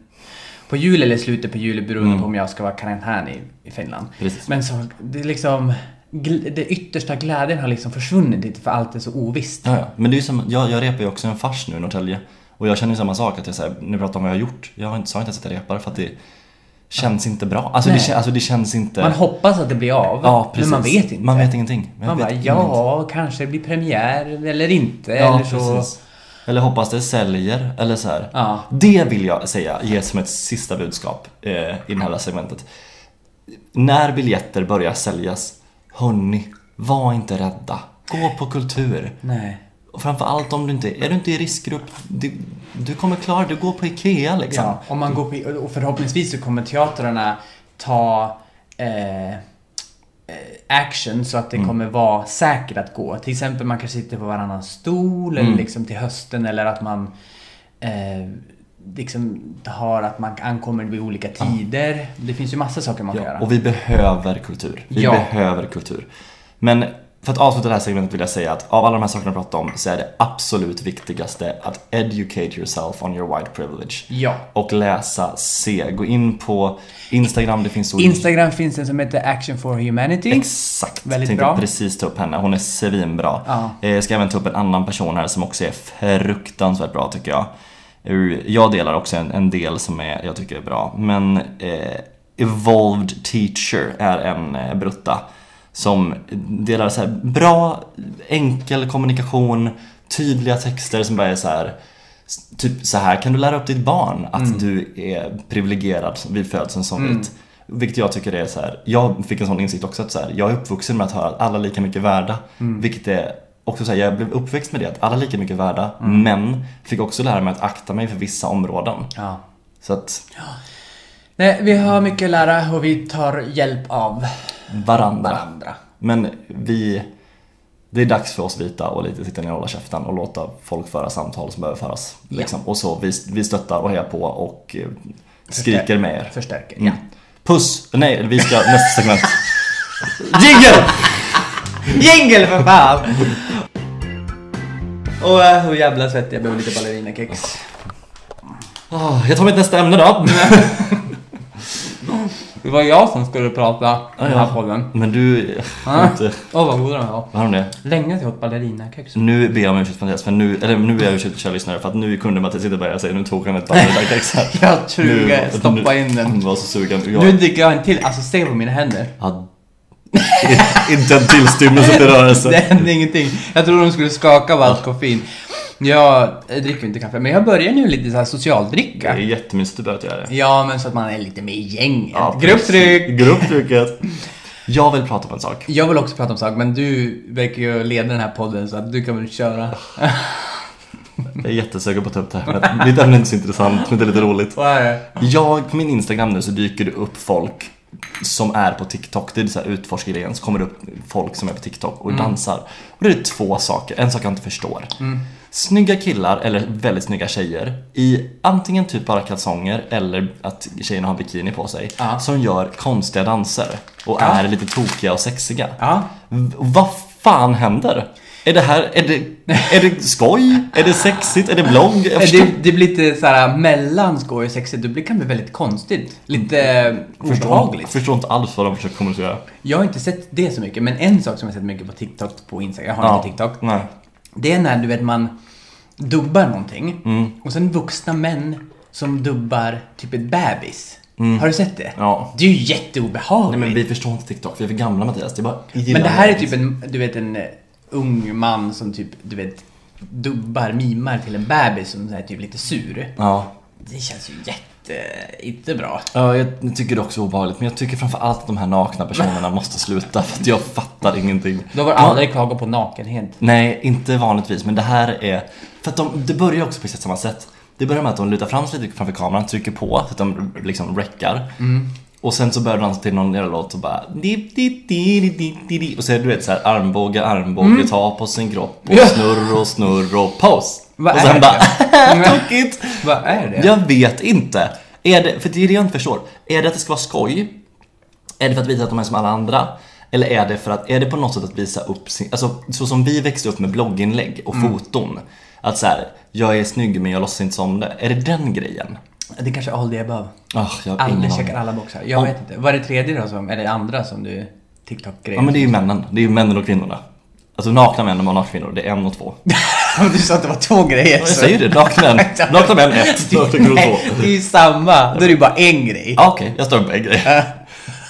på jul eller slutet på juli beroende på om jag ska vara karantän i, i Finland. Precis. Men så, det är liksom, det yttersta glädjen har liksom försvunnit lite för allt är så ovisst. Ja, ja. Men det är som, jag, jag repar ju också en fars nu i Norrtälje. Och jag känner samma sak, att jag säger, när vi pratar om vad jag har gjort. Jag har inte, sa inte ens att jag repar för att det känns inte bra. Alltså det, alltså det känns inte... Man hoppas att det blir av, Ja, precis. men man vet inte. Man vet ingenting. Man Man vet bara, ingenting. ja, kanske det blir premiär eller inte. Ja, eller så. precis. Eller hoppas det säljer, eller så här. Ja. Det vill jag säga, ge som ett sista budskap eh, i det här segmentet. När biljetter börjar säljas, hörni, var inte rädda. Gå på kultur. Nej. Och framförallt om du inte är du inte i riskgrupp, du, du kommer klara. Du går på IKEA liksom. Ja, om man går på, och förhoppningsvis så kommer teatrarna ta eh, eh, action så att det kommer vara säkert att gå. Till exempel man kanske sitter på varannan stol eller liksom till hösten eller att man eh, liksom har att man ankommer vid olika tider. Det finns ju massa saker man kan Ja, göra. och vi behöver kultur. Vi Ja. behöver kultur. Men för att avsluta det här segmentet vill jag säga att av alla de här sakerna jag pratat om så är det absolut viktigaste att educate yourself on your white privilege. Ja. Och läsa, se, gå in på Instagram, det finns så Instagram finns en som heter Action for Humanity. Exakt, Väldigt tänkte bra. precis ta upp henne. Hon är svinbra. Ja. Eh, Jag ska även ta upp en annan person här som också är fruktansvärt bra tycker jag. Eh, Jag delar också en, en del som är, jag tycker är bra. Men eh, Evolved Teacher är en eh, brutta som delar så här bra, enkel kommunikation, tydliga texter som bara är så här Typ så här kan du lära upp ditt barn att Mm. du är privilegierad vid födseln som vit. Vilket jag tycker är så här. jag fick en sån insikt också att så här, jag är uppvuxen med att höra att alla är lika mycket värda. Mm. Vilket är också så här, jag blev uppväxt med det att alla är lika mycket värda. Mm. Men fick också lära mig att akta mig för vissa områden. Ja. Så att Nej, vi har mycket att lära och vi tar hjälp av varandra. varandra. Men vi, det är dags för oss vita och lite sitta ner och hålla käften och låta folk föra samtal som behöver föras. Ja. Liksom. Och så, vi, vi stöttar och hejar på och eh, skriker med er. Förstärker, Mm. ja. Puss! Nej, vi ska nästa segment. Jingel! Jingle för fan! Och äh, hur jävla svettig jag blev lite ballerinakex. Ah, jag tar mitt nästa ämne då. Det var jag som skulle prata i den här podden. Men du... Inte, Åh vad goda de var. vad har de det? Länge jag åt ballerinakex. Nu ber jag om ursäkt Mattias, för nu, eller nu ber jag ursäkt kära lyssnare för att nu kunde Mattias inte börja säga nu tog han ett ballerinakex här. Jag truga, stoppa in den. Han var så sugen. Jag, Nu dricker jag en till, alltså se på mina händer. Ja, inte en tillstymmelse till rörelse. Det hände ingenting. Jag trodde de skulle skaka av allt koffein. Jag dricker inte kaffe, men jag börjar nu lite så här Det socialdricka. är jättemysigt att göra det. Ja, men så att man är lite med i gänget. Ja, Grupptryck! Grupptrycket. Jag vill prata om en sak. Jag vill också prata om sak, men du verkar ju leda den här podden så att du kan väl köra. Jag är jättesugen på att ta upp det här. Men mitt ämne är inte så intressant, men det är lite roligt. Vad är det? Jag, på min Instagram nu så dyker det upp folk som är på TikTok. Det är så här utforskargrejen. Så kommer det upp folk som är på TikTok och dansar. Och det är två saker. En sak jag inte förstår. Snygga killar eller väldigt snygga tjejer i antingen typ bara kalsonger eller att tjejerna har bikini på sig. Ja. Som gör konstiga danser och Ja. är lite tokiga och sexiga. V- vad fan händer? Är det här, är det, är det skoj? Är det sexigt? Är det förstår Det, det blir lite såhär mellan skoj och sexigt. Det kan bli väldigt konstigt. Lite eh, förstår, obehagligt. förstår inte alls vad de försöker kommunicera. Jag har inte sett det så mycket, men en sak som jag har sett mycket på TikTok, på Instagram, jag har Ja. inte TikTok. Nej. Det är när du vet man dubbar någonting Mm. och sen vuxna män som dubbar typ ett bebis. Har du sett det? Mm. Ja. Det är ju jätteobehagligt. Nej men vi förstår inte TikTok, vi är för gamla Mattias. Det är bara Men det här är typ en, du vet en eh, ung man som typ, du vet, dubbar, mimar till en bebis som är typ lite sur. Ja. Det känns ju jätte, inte bra. Ja, jag tycker det också är obehagligt. Men jag tycker framförallt att de här nakna personerna måste sluta. För att jag fattar ingenting. Du har aldrig klagat på nakenhet. Nej, inte vanligtvis. Men det här är... För att de, det börjar också på exakt samma sätt. Det börjar med att de lutar fram sig lite framför kameran, trycker på så att de liksom räckar. Och sen så börjar de dansa till någon jävla låt och bara... Och så är det du vet så här armbåge, armbåge, ta på sin kropp och snurr och snurr och pose. Vad och sen bara... Tokigt! Vad är det? Jag vet inte. Är det, för det är det jag inte förstår. Är det att det ska vara skoj? Är det för att visa att de är som alla andra? Eller är det för att, är det på något sätt att visa upp sin, alltså så som vi växte upp med blogginlägg och Mm. foton. Att så här, jag är snygg men jag låtsas inte som det. Är det den grejen? Det är kanske all the above. Oh, jag Alla checkar alla boxar. Jag Ja. vet inte. Vad är det tredje då som, eller andra som du TikTok-grejer? Ja men det är ju männen. Det är ju männen och kvinnorna. Alltså nakna män och nakna kvinnor, det är en och två. du sa att det var två grejer. Jag säger det, nakna män. Nakna män ett, nakna kvinnor Nej, två. det är ju samma. Då är det ju bara en grej. Ja okej, jag står på en grej.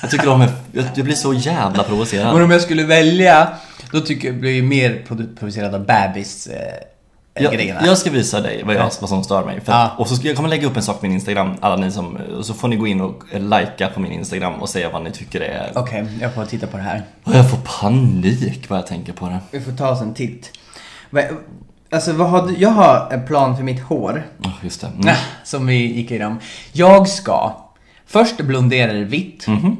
Jag tycker är, jag, jag blir så jävla provocerad. Men om jag skulle välja, då tycker jag blir jag mer provocerad av bebis eh, Jag, grejerna. jag ska visa dig vad, jag, vad som stör mig. För Ja. Och så ska jag kommer lägga upp en sak på min Instagram, alla ni som, och så får ni gå in och likea på min Instagram och säga vad ni tycker är. Okej, jag får titta på det här. Och jag får panik bara jag tänker på det. Vi får ta oss en titt. Alltså vad har du, jag har en plan för mitt hår. Oh, just det. Mm. Ah, Som vi gick igenom. Jag ska först blondera det vitt. Mhm.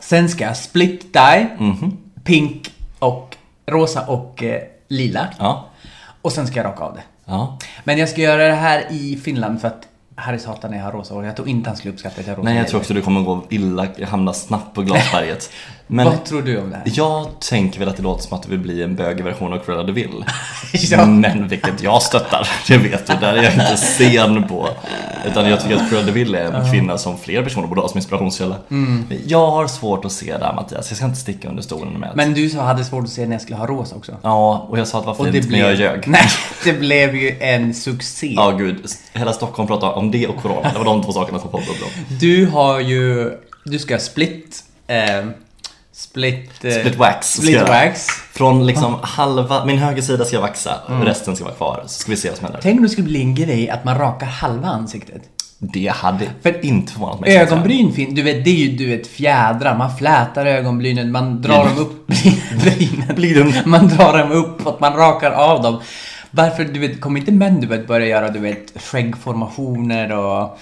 Sen ska jag split dye. Mhm. Pink och rosa och eh, lila. Ja. Och sen ska jag raka av det. Ja. Men jag ska göra det här i Finland för att Harry satan när jag har rosa hår. Jag tror inte han skulle uppskatta att jag har rosa Nej jag tror också du kommer gå illa, hamna snabbt på glasberget. Men Vad tror du om det här? jag tänker väl att det låter som att du vill bli en bögig version av Cruella de Vil. Ja. Men vilket jag stöttar, det vet du. Där är jag inte sen på. Utan jag tycker att Cruella de Vil är en kvinna som fler personer borde ha som inspirationskälla. Jag har svårt att se det här Mattias, jag ska inte sticka under stolen med Men du sa hade svårt att se när jag skulle ha rosa också. Ja, och jag sa att det var Och fint, det men jag blev... ljög. Nej, det blev ju en succé. Ja gud, hela Stockholm pratar om det och corona. Det var de två sakerna som poppade upp. Du har ju... Du ska split... Eh, split... Eh, Split wax. Split jag- wax. Från liksom halva, min höger sida ska vaxa, resten ska vara kvar. Så ska vi se vad som händer. Tänk om det skulle bli en grej att man rakar halva ansiktet. Det hade För inte förvånat mig. Ögonbryn finns, du vet det är ju du vet fjädrar, man flätar ögonbrynen, man drar dem upp. Brynen. Man drar dem uppåt, man rakar av dem. Varför, du vet, kommer inte män du vet börja göra du vet skäggformationer och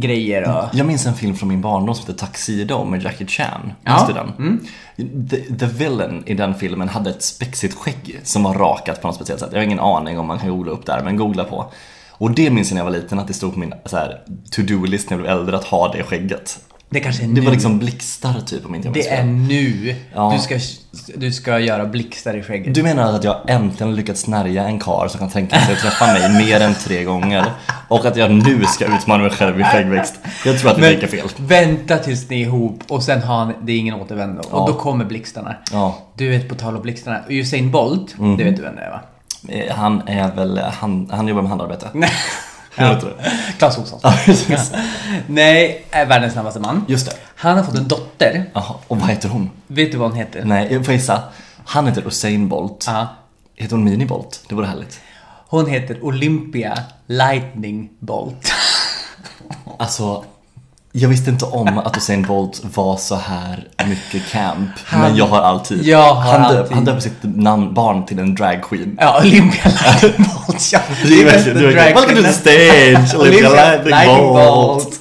grejer och... Jag minns en film från min barndom som heter Tuxedo med Jackie Chan. Ja. Minns du den? The, the villain i den filmen hade ett spexigt skägg som var rakat på något speciellt sätt. Jag har ingen aning om man kan googla upp där, men googla på. Och det minns jag när jag var liten att det stod på min här, to-do-list när jag blev äldre att ha det skägget. Det kanske är Det nu. var liksom blixtar typ om inte jag minns Det är nu Ja. du, ska, du ska göra blixtar i skägget. Du menar att jag äntligen lyckats snärja en kar som kan tänka sig att träffa mig mer än tre gånger och att jag nu ska utmana mig själv i skäggväxt? Jag tror att det gick fel. vänta tills ni är ihop och sen har ni, det är ingen återvändo. Ja. Och då kommer blixtarna. Ja. Du vet på tal om blixtarna, Usain Bolt, Mhm. det vet du vem det är va? Eh, Han är väl, han, han jobbar med handarbete. Det. Claes Olsson. Ja, precis. Nej, är världens snabbaste man. Just det. Han har fått en dotter. Jaha, och vad heter hon? Vet du vad hon heter? Nej, jag får gissa. Han heter Usain Bolt. Ja. Heter hon Mini Bolt? Det vore härligt. Hon heter Olympia Lightning Bolt. Alltså, Jag visste inte om att Usain Bolt var så här mycket camp. Han- men jag har alltid. Jag har han, döp, alltid. han döper sitt namn, barn till en drag queen. Ja, Olympia Lightning Bolt. Ja, Det är verkligen, du är Welcome to the stage, Olympia Lightning Bolt.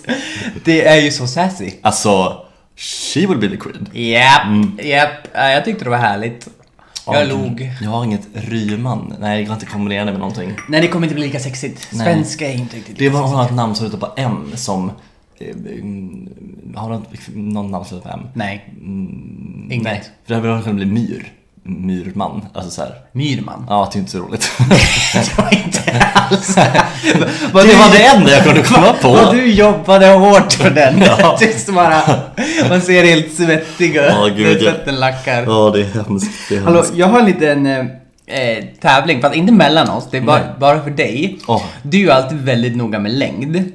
Det är ju så sassy. Alltså, she will be the queen. Japp, Mm. japp. Ja, Jag tyckte det var härligt. Jag log. Jag har inget ryman. Nej, jag kan inte kombinera det med någonting. Nej, det kommer inte bli lika sexigt. Nej. Svenska är inte riktigt Det var ett namn som slutar på M som... eh, Har du någon namn som slutar på M? Nej, Mm, Inget. Nej, för det hade kunnat bli Myr. Myrman. Alltså så här. Myrman. Ja, det är inte så roligt. det var inte alls... det var det enda jag kunde komma på. Vad du jobbade hårt för den. Ja. Tyst bara. Man ser helt svettig ut. Ja, gud, jag- lackar. Ja, det är hemskt. Det är Hallå, hemskt. jag har en liten eh, eh, tävling, fast inte mellan oss. Det är bara, bara för dig. Åh. Du är alltid väldigt noga med längd.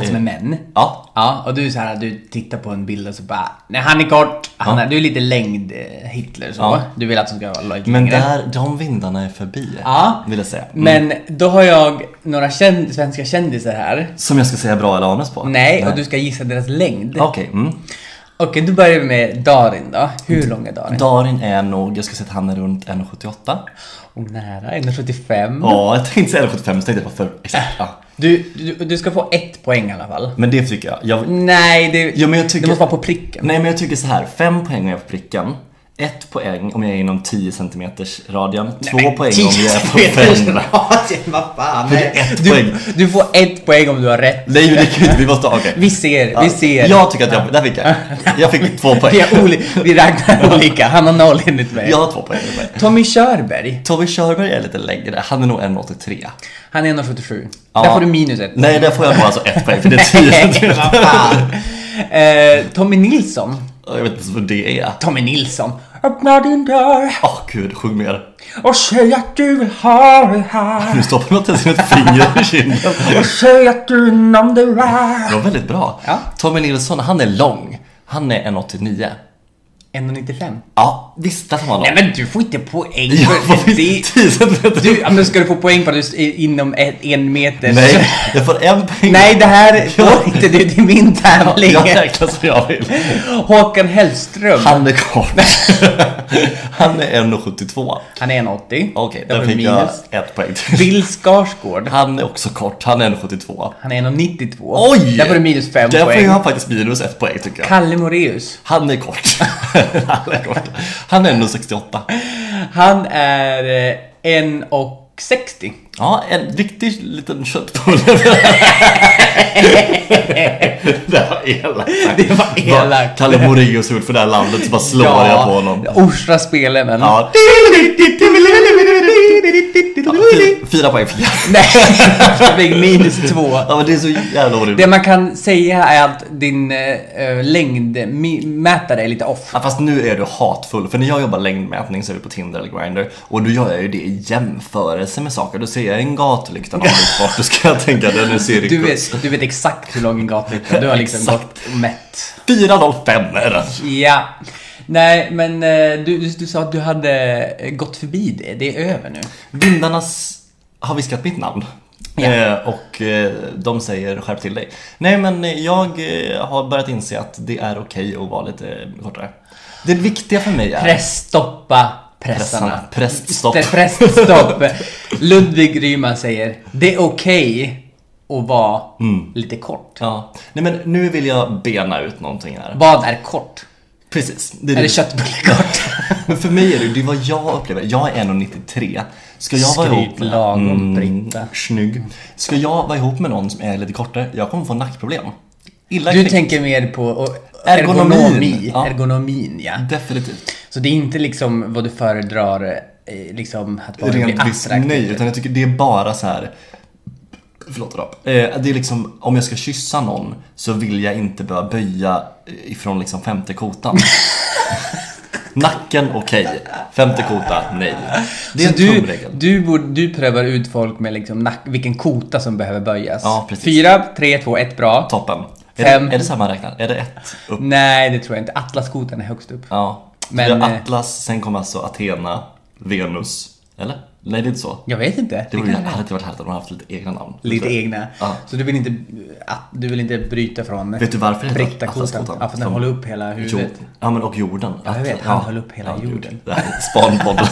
Alltså med män. Ja. Ja, och du är så här, du tittar på en bild och så bara, nej han är kort. Han är, du är lite längd eh, Hitler så. Ja. Du vill att de ska vara lite Men längre. där, de vindarna är förbi. Ja. Vill jag säga. Mm. Men då har jag några känd, svenska kändisar här. Som jag ska säga bra eller anus på? Nej, och du ska gissa deras längd. Okej, mm. Okej, då börjar vi med Darin då. Hur lång är Darin? Darin är nog, jag ska säga att han är runt 1,78. Och nära, 1,75. Ja, jag tänkte säga 1,75 så tänkte jag på för exakt. Ja. Du, du, du ska få ett poäng i alla fall. Men det tycker jag. jag Nej, det, Ja, men jag tycker- det måste vara på pricken. Nej men jag tycker så här. fem poäng om jag är på pricken. Ett poäng om jag är inom 10 cm radien. Två men poäng om jag är på meters 5. radie, vad fan. Är ett du, poäng. du får ett poäng om du har rätt. Nej men det kan inte, vi måste, okej. Vi ser, vi ser. Jag tycker att jag, där fick jag. Jag fick två poäng. Vi, oli, vi räknar olika. Han har noll enligt mig. Jag har två poäng. Tommy Körberg, Tobbe Körberg är lite längre, han är nog 1,83. han är 1,77. Ja. Där får du minus ett. Nej, där får jag nog alltså ett poäng för det är 10 Nej, cm. vad fan. Eh, Tommy Nilsson. Jag vet inte vad det är. Tommy Nilsson. Öppna din dörr Åh gud, sjung mer. och säg att du vill ha det här. Nu stoppar något ens ett finger i kinden. Och säg att du är number Det one. var väldigt bra. Ja. Tommy Nilsson, han är lång. Han är 1,89. 1,95. Ja, visst att han var lång. Nej men du får inte poäng Jag för får det. 10 centimeter. Du, ja, men ska du få poäng för att du är inom ett, en meter? Nej, jag får en poäng. Nej, det här får inte du. Det är min tävling. Jag räknar som jag vill. Håkan Hellström. Han är kort. Han är 1,72. Han är 1,80. Okej, Där där fick jag minus. ett poäng till. Bill Skarsgård. Han är också kort, han är 1,72. Han är 1,92. Oj! Där får du minus fem Där får poäng. jag faktiskt minus ett poäng tycker jag. Kalle Moreus. Han är kort. Han är kort. Han är 1,68. Han är eh, 1,60. Ja, en riktig liten köttbulle. det var elakt. Det var elakt. Kalle Moraeus gjort för det här landet så bara slår jag på honom. Orsa spelaren. Ja. Fy- Fyra poäng fick jag. Nej, fick minus två. Ja men det är så jävla Det orimligt. man kan säga är att din uh, längdmätare är lite off. Ja, fast nu är du hatfull, för när jag jobbar längdmätning så är vi på Tinder eller Grindr och då gör jag ju det i jämförelse med saker. Då ser jag en gatlykta bit bort, då ska jag tänka den är cirkus. Du vet, du vet exakt hur lång en gatlykta är. Du har liksom gått mätt. 405 är den. Ja. Nej, men eh, du, du, du sa att du hade eh, gått förbi det. Det är över nu. Vindarnas har viskat mitt namn. Eh, och eh, de säger skärp till dig. Nej men jag har börjat inse att det är okej att vara lite kortare. Det viktiga för mig är... Pressstoppa pressarna. Präststopp. Det- Präststopp. Ludvig Ryman säger det är okej att vara Mm. lite kort. Ja. Nej men nu vill jag bena ut någonting här. Vad är kort? Precis. Det Är det köttbullekort? Men för mig är det, det är vad jag upplever. Jag är 1,93. Ska jag vara ihop Skryt lagom, Britta. Snygg. Ska jag vara ihop med någon som är lite kortare, jag kommer få nackproblem. Illa Du kvickt. tänker mer på och, Ergonomin. ergonomi. Ja. Ergonomin, ja. Definitivt. Så det är inte liksom vad du föredrar, eh, liksom att bli Rent attraktiv. nej, utan jag tycker det är bara så här. Förlåt då. Eh, det är liksom, om jag ska kyssa någon så vill jag inte behöva böja ifrån liksom femte kotan. Nacken, okej. Femte kota, nej. Det är Så en du, du, borde, du prövar ut folk med liksom nack, vilken kota som behöver böjas. Ja, precis. Fyra, tre, två, ett bra. Toppen. Är Fem. det, är det så man räknar? Är det ett upp? Nej, det tror jag inte. Atlaskotan är högst upp. Ja. Men, Atlas, sen kommer alltså Athena, Venus. Eller? Nej, det är inte så. Jag vet inte. Det kan hade inte varit härligt om de haft lite egna namn. Lite egna. Ja. Så du vill inte, du vill inte bryta från Vet du varför det heter? Atlaskvoten? Ja, för den håller upp hela huvudet. Jo, ja, men och jorden. Ja, jag vet. Han höll upp hela gud. jorden. Det här är Spanpodden.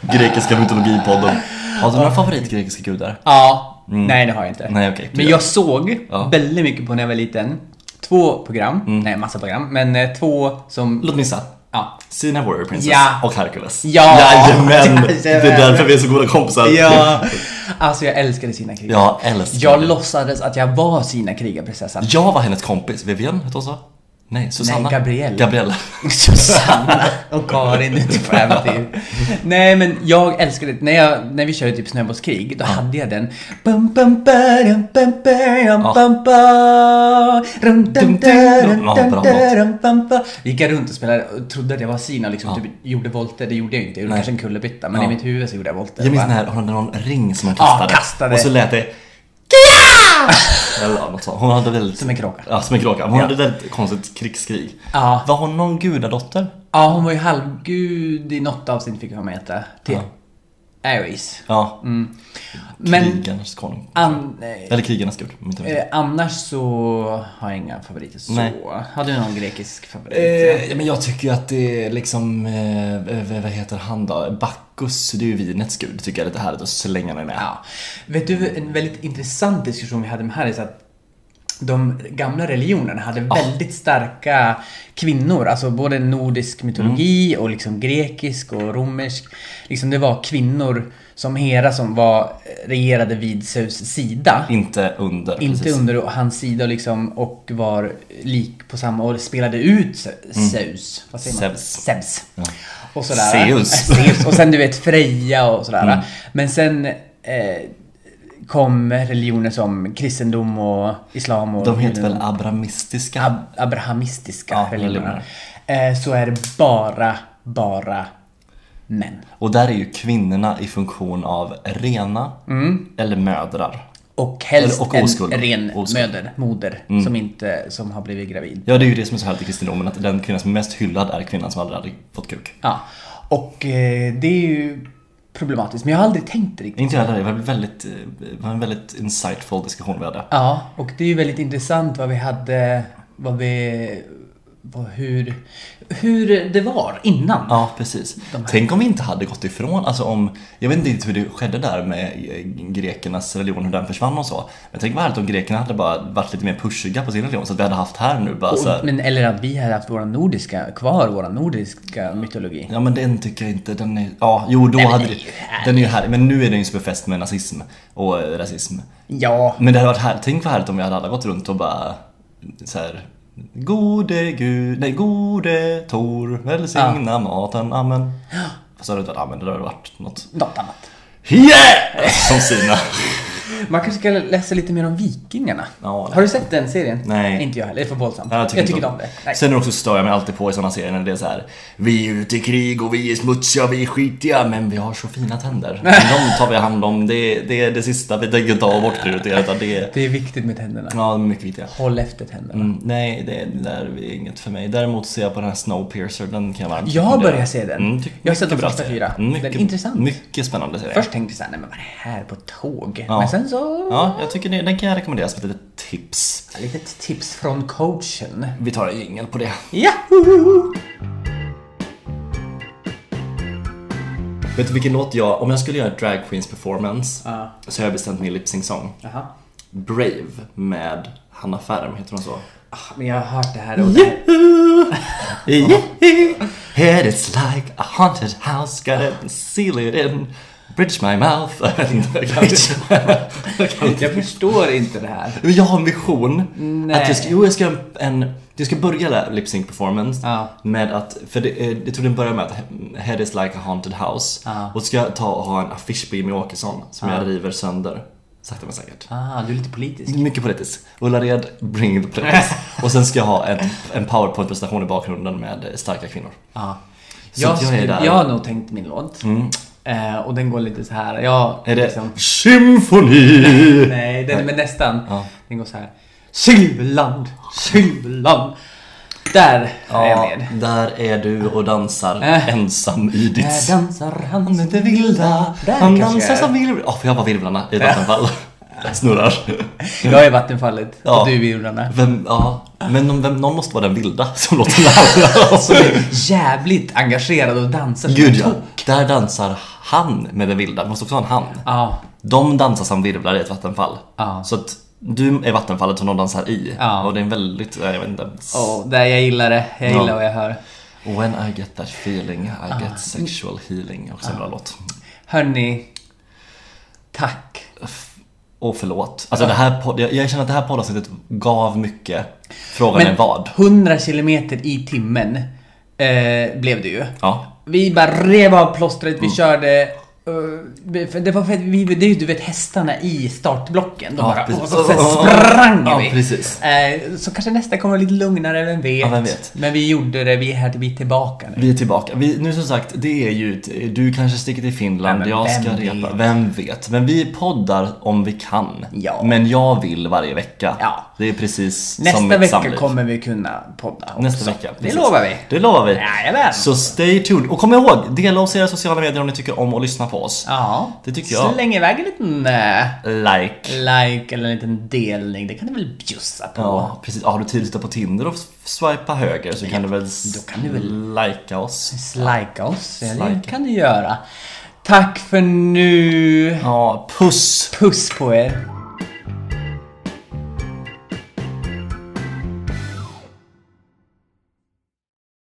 Grekiska mytologipodden. Har du några favoritgrekiska gudar? Ja. Nej, det har jag inte. Nej, okej. Men jag såg Ja. Mm. väldigt mycket på när jag var liten. Två program. Nej, massa program. Men eh, två som... Låt mig gissa. Ja. Sina Warrior Princess Ja. och Hercules. Ja. Jajamän! Det är därför vi är så goda kompisar. Ja. Alltså jag älskade sina krigar. Jag älskar Jag låtsades att jag var sina krigarprinsessan. Jag var hennes kompis. Vivian hette hon så? Nej, Susanna. Nej, Gabrielle. Gabrielle. Susanna och Karin ute på äventyr. Nej men jag älskade det. När, jag, när vi körde typ snöbollskrig, då hade jag den. Ja. Gick jag runt och spelade och trodde att jag var Sina liksom typ gjorde volter. Det gjorde jag inte. Jag gjorde Nej. kanske en kullerbytta. Men Ja. i mitt huvud så gjorde jag volter. Jag minns den här, hade någon ring som Ja, kastade. kastade. Och så lät det Eller ja, något sånt. Hon hade väldigt... Som en kråka. Ja, som en kråka. Hon Ja. hade väldigt konstigt krigskrig. Ja. Var hon någon gudadotter? Ja, hon var ju halvgud i något avsnitt fick jag med heta. Till Aries. Ja. Mm. Krigarnas konung. an, Eller krigarnas gud. Eh, annars så har jag inga favoriter så. Nej. Har du någon grekisk favorit? Eh, ja, men jag tycker ju att det är liksom, eh, vad heter han då? Bacchus, det är ju vinets gud. Tycker jag är lite härligt att slänga mig med. ja. Vet du, en väldigt intressant diskussion vi hade med Harris att de gamla religionerna hade väldigt starka kvinnor, alltså både nordisk mytologi och liksom grekisk och romersk. Liksom det var kvinnor som Hera som var regerade vid Zeus sida. Inte under. Inte precis. under hans sida liksom, och var lik på samma och spelade ut Ze- Zeus. Vad säger man? Mm. Zeus. Zeus. Ja. Och sådär. Zeus. Äh, Zeus. Och sen du vet Freja och sådär. Mm. Men sen eh, kom religioner som kristendom och islam och De heter väl abrahamistiska? Ab abrahamistiska Ja, religioner. Eh, så är det bara, bara män. Och där är ju kvinnorna i funktion av rena eller mödrar. Och helst och en ren Oskuld. möder, moder, som inte som har blivit gravid. Ja, det är ju det som är så härligt i kristendomen, att den kvinna som är mest hyllad är kvinnan som aldrig hade fått kuk. Ja. Och eh, det är ju problematiskt, men jag har aldrig tänkt det riktigt. Inte jag heller, det var väldigt, eh, det var en väldigt insightful diskussion vi hade. Ja, och det är ju väldigt intressant vad vi hade, vad vi, hur, hur det var innan. Ja, precis. Tänk om vi inte hade gått ifrån, alltså om, jag vet inte hur det skedde där med eh, grekernas religion, hur den försvann och så. Men tänk vad härligt om grekerna hade bara varit lite mer pushiga på sin religion, så att vi hade haft här nu bara så här, Och, men, eller att vi hade haft våra nordiska, kvar vår nordiska mytologi. Ja men den tycker jag inte, den är, ja jo då Nej, hade det den är ju härlig, men nu är den ju så befäst med nazism och eh, rasism. Ja, Men det hade varit härligt, tänk vad härligt om vi hade alla gått runt och bara så här. Gode gud, nej gode Tor, välsigna maten, amen. Fast det hade inte varit amen, det hade varit något. något annat. Yeah! Som Sina. Man kanske ska läsa lite mer om vikingarna. Ja, Har du sett den serien? Nej. Inte jag heller, det är för våldsamt. Ja, jag tycker inte om det. Nej. Sen också stör jag mig alltid på i sådana serier när det är så här. Vi är ute i krig och vi är smutsiga, vi är skitiga, men vi har så fina tänder. Men de tar vi hand om, det, det är det sista vi tänker ta och bortprioritera. Utan det är, Det är viktigt med tänderna. ja, de är mycket viktiga. Håll efter tänderna. Mm, nej, det, det där är inget för mig. Däremot ser jag på den här Snowpiercer, den kan jag varmt Jag har börjat se den. Mm, Jag har sett de mycket första fyra. Mm, Den är mycket, intressant. Mycket spännande serie. Först tänkte jag såhär, nej men vad är det här på tåg? Ja. Men sen så... Ja, jag tycker den kan jag rekommendera som ett litet tips. Ett litet tips från coachen. Vi tar en jingel på det. Yahoo! Vet du vilken låt jag, om jag skulle göra ett drag queens performance Ja. så har jag bestämt min lip sync sång. Jaha. Brave med Hanna Färm, heter hon så? Ah, Men jag har hört det här och det här. Yeah. Head it's like a haunted house, gotta seal it in. Bridge my mouth. Jag förstår inte det här. Men jag har en vision. Nej. Att jag ska, jo, jag ska göra en, jag ska börja lip sync performance Ja. med att, för det, eh, jag tror den börjar med att Head is like a haunted house. Ja. Och så ska jag ta och ha en affisch på Jimmy Åkesson som Ja. jag river sönder. Sakta men säkert. Ah, du är lite politisk. Mycket politiskt. Ullared, bring the police. och sen ska jag ha en, en powerpoint-presentation i bakgrunden med eh, starka kvinnor. Ja. Så Jag, jag är där. jag har nog tänkt min låt. Mm. Eh, och den går lite så här. Jag, Är det liksom- symfoni? Nej, den, men nästan. Ja. Den går så här. Silverland, Silverland. Där är jag Ja, med. där är du och dansar Äh. ensam i ditt... Där dansar han är det vilda, Där han dansar som virvlar. Åh, får jag vara virvlarna i vattenfall? Snurrar. Jag är vattenfallet Ja. och du är virvlarna. Vem, ja, men någon, vem, någon måste vara den vilda som låter larva. Som är jävligt engagerad och dansar Gud ja, där dansar han med den vilda. Det måste också vara en han. Ja. De dansar som virvlar i ett vattenfall. Ja. Så att du är vattenfallet som de dansar i. Ja. Och det är en väldigt, jag vet inte. Och där jag gillar det. Jag Ja. gillar vad jag hör. When I get that feeling, I get sexual healing. Också en bra låt. Hörni, tack. Och förlåt. Alltså det här podd, jag, jag känner att det här poddavsnittet gav mycket. Frågan är vad? 100 kilometer i timmen eh, blev det ju. Ja. Vi bara rev av plåstret, vi körde... eh, det var för att vi, det är ju du vet hästarna i startblocken. De Ja, bara, och så, sprang Ja, vi. precis. Eh, så kanske nästa kommer lite lugnare, vem vet? Ja, vem vet. Men vi gjorde det, vi är här, vi är tillbaka nu. Vi är tillbaka. Vi, nu som sagt, det är ju, du kanske sticker till Finland, jag ska repa. vet? Vem vet? Men vi poddar om vi kan. Ja. Men jag vill varje vecka. Ja. Det är precis som Nästa vecka samliv. kommer vi kunna podda också. Nästa vecka. Det precis. lovar vi. Det lovar vi. Jajamän. Så stay tuned. Och kom ihåg, dela oss i era sociala medier om ni tycker om att lyssna på oss. Ja. Det tycker jag. Släng iväg en liten eh, Like. like eller en liten delning. Det kan du väl bjussa på. Ja, precis. Har du tid att sitta på Tinder och swipa höger så kan du väl då kan du väl- likea oss. Slika oss. Ja, det kan du göra. Tack för nu. Ja, puss! Puss på er.